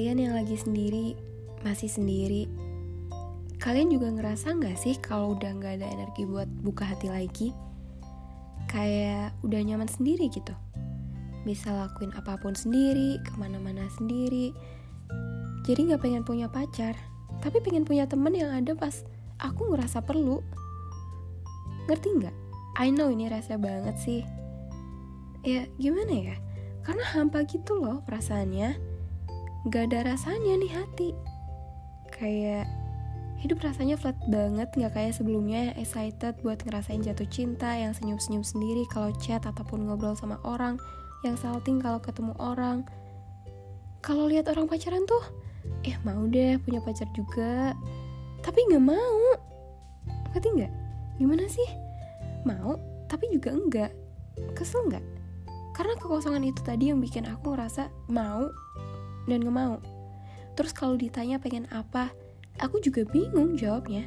kalian yang lagi sendiri, masih sendiri, kalian juga ngerasa nggak sih kalau udah nggak ada energi buat buka hati lagi? Kayak udah nyaman sendiri gitu. Bisa lakuin apa pun sendiri, ke mana-mana sendiri. Jadi nggak pengen punya pacar, tapi pengen punya temen yang ada pas aku ngerasa perlu. Ngerti nggak? I know ini rasa banget sih. Ya gimana ya? Karena hampa gitu loh perasaannya gak ada rasanya nih hati. Kayak hidup rasanya flat banget gak kayak sebelumnya yang excited buat ngerasain jatuh cinta yang senyum-senyum sendiri kalau chat ataupun ngobrol sama orang yang salting kalau ketemu orang. Kalau lihat orang pacaran tuh eh mau deh punya pacar juga. Tapi nggak mau. Ngerti nggak? Gimana sih? Mau tapi juga enggak kesel nggak? Karena kekosongan itu tadi yang bikin aku ngerasa mau dan gak mau. Terus kalau ditanya pengen apa, aku juga bingung jawabnya.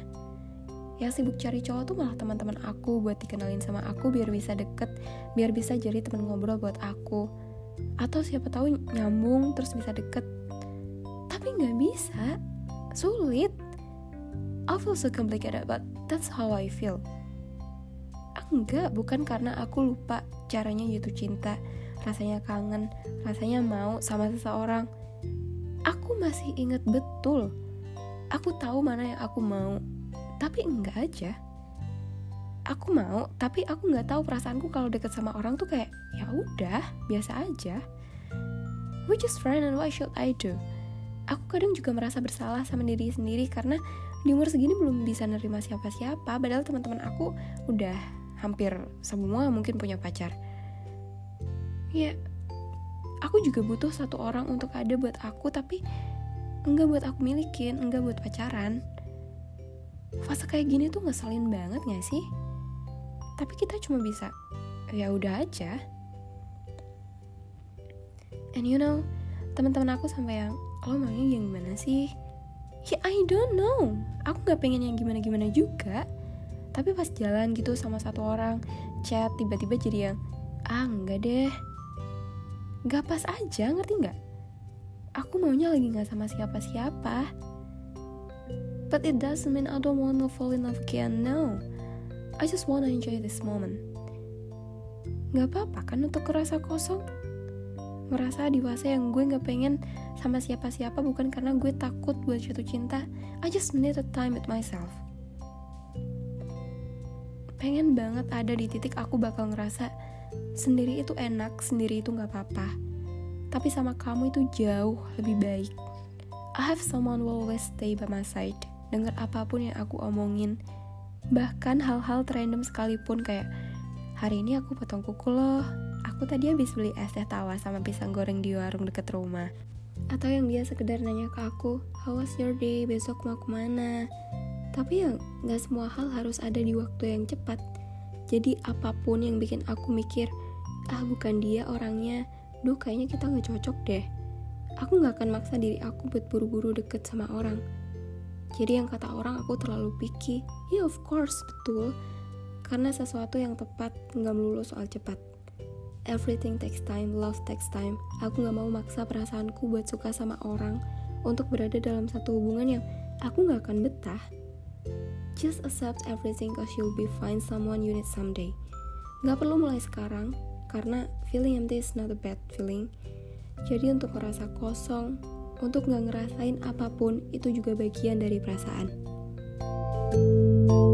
Yang sibuk cari cowok tuh malah teman-teman aku buat dikenalin sama aku biar bisa deket, biar bisa jadi teman ngobrol buat aku. Atau siapa tahu nyambung terus bisa deket. Tapi nggak bisa, sulit. I feel so complicated, but that's how I feel. Enggak, bukan karena aku lupa caranya jatuh cinta, rasanya kangen, rasanya mau sama seseorang aku masih inget betul. Aku tahu mana yang aku mau tapi enggak aja. Aku mau tapi aku nggak tahu perasaanku kalau deket sama orang tuh kayak ya udah biasa aja. We just friend and what should I do? Aku kadang juga merasa bersalah sama diri sendiri karena di umur segini belum bisa nerima siapa-siapa. Padahal teman-teman aku udah hampir semua mungkin punya pacar. Ya aku juga butuh satu orang untuk ada buat aku tapi enggak buat aku milikin enggak buat pacaran. Fase kayak gini tuh ngeselin banget gak sih? Tapi kita cuma bisa ya udah aja. And you know teman-teman aku sampai yang lo maunya yang gimana sih? Ya I don't know. Aku nggak pengen yang gimana-gimana juga. Tapi pas jalan gitu sama satu orang chat tiba-tiba jadi yang ah enggak deh Gak pas aja, ngerti gak? Aku maunya lagi gak sama siapa-siapa. But it doesn't mean I don't wanna fall in love again, no. I just wanna enjoy this moment. Gak apa-apa kan untuk ngerasa kosong? Ngerasa dewasa yang gue gak pengen sama siapa-siapa bukan karena gue takut buat jatuh cinta. I just need a time with myself. Pengen banget ada di titik aku bakal ngerasa Sendiri itu enak, sendiri itu gak apa-apa. Tapi sama kamu itu jauh lebih baik. I have someone who always stay by my side. Dengar apa pun yang aku omongin. Bahkan hal-hal random sekalipun kayak hari ini aku potong kuku loh. Aku tadi habis beli es teh tawa sama pisang goreng di warung deket rumah. Atau yang dia sekedar nanya ke aku, how was your day, besok mau ke mana? Tapi yang gak semua hal harus ada di waktu yang cepat jadi apa pun yang bikin aku mikir, ah bukan dia orangnya, duh kayaknya kita gak cocok deh. Aku gak akan maksa diri aku buat buru-buru deket sama orang. Jadi yang kata orang aku terlalu picky, ya yeah, of course betul. Karena sesuatu yang tepat gak melulu soal cepat. Everything takes time, love takes time. Aku gak mau maksa perasaanku buat suka sama orang untuk berada dalam satu hubungan yang aku gak akan betah. Just accept everything cause you'll be find someone you need someday. Gak perlu mulai sekarang, karena feeling empty is not a bad feeling. Jadi untuk merasa kosong, untuk gak ngerasain apa pun, itu juga bagian dari perasaan. thank you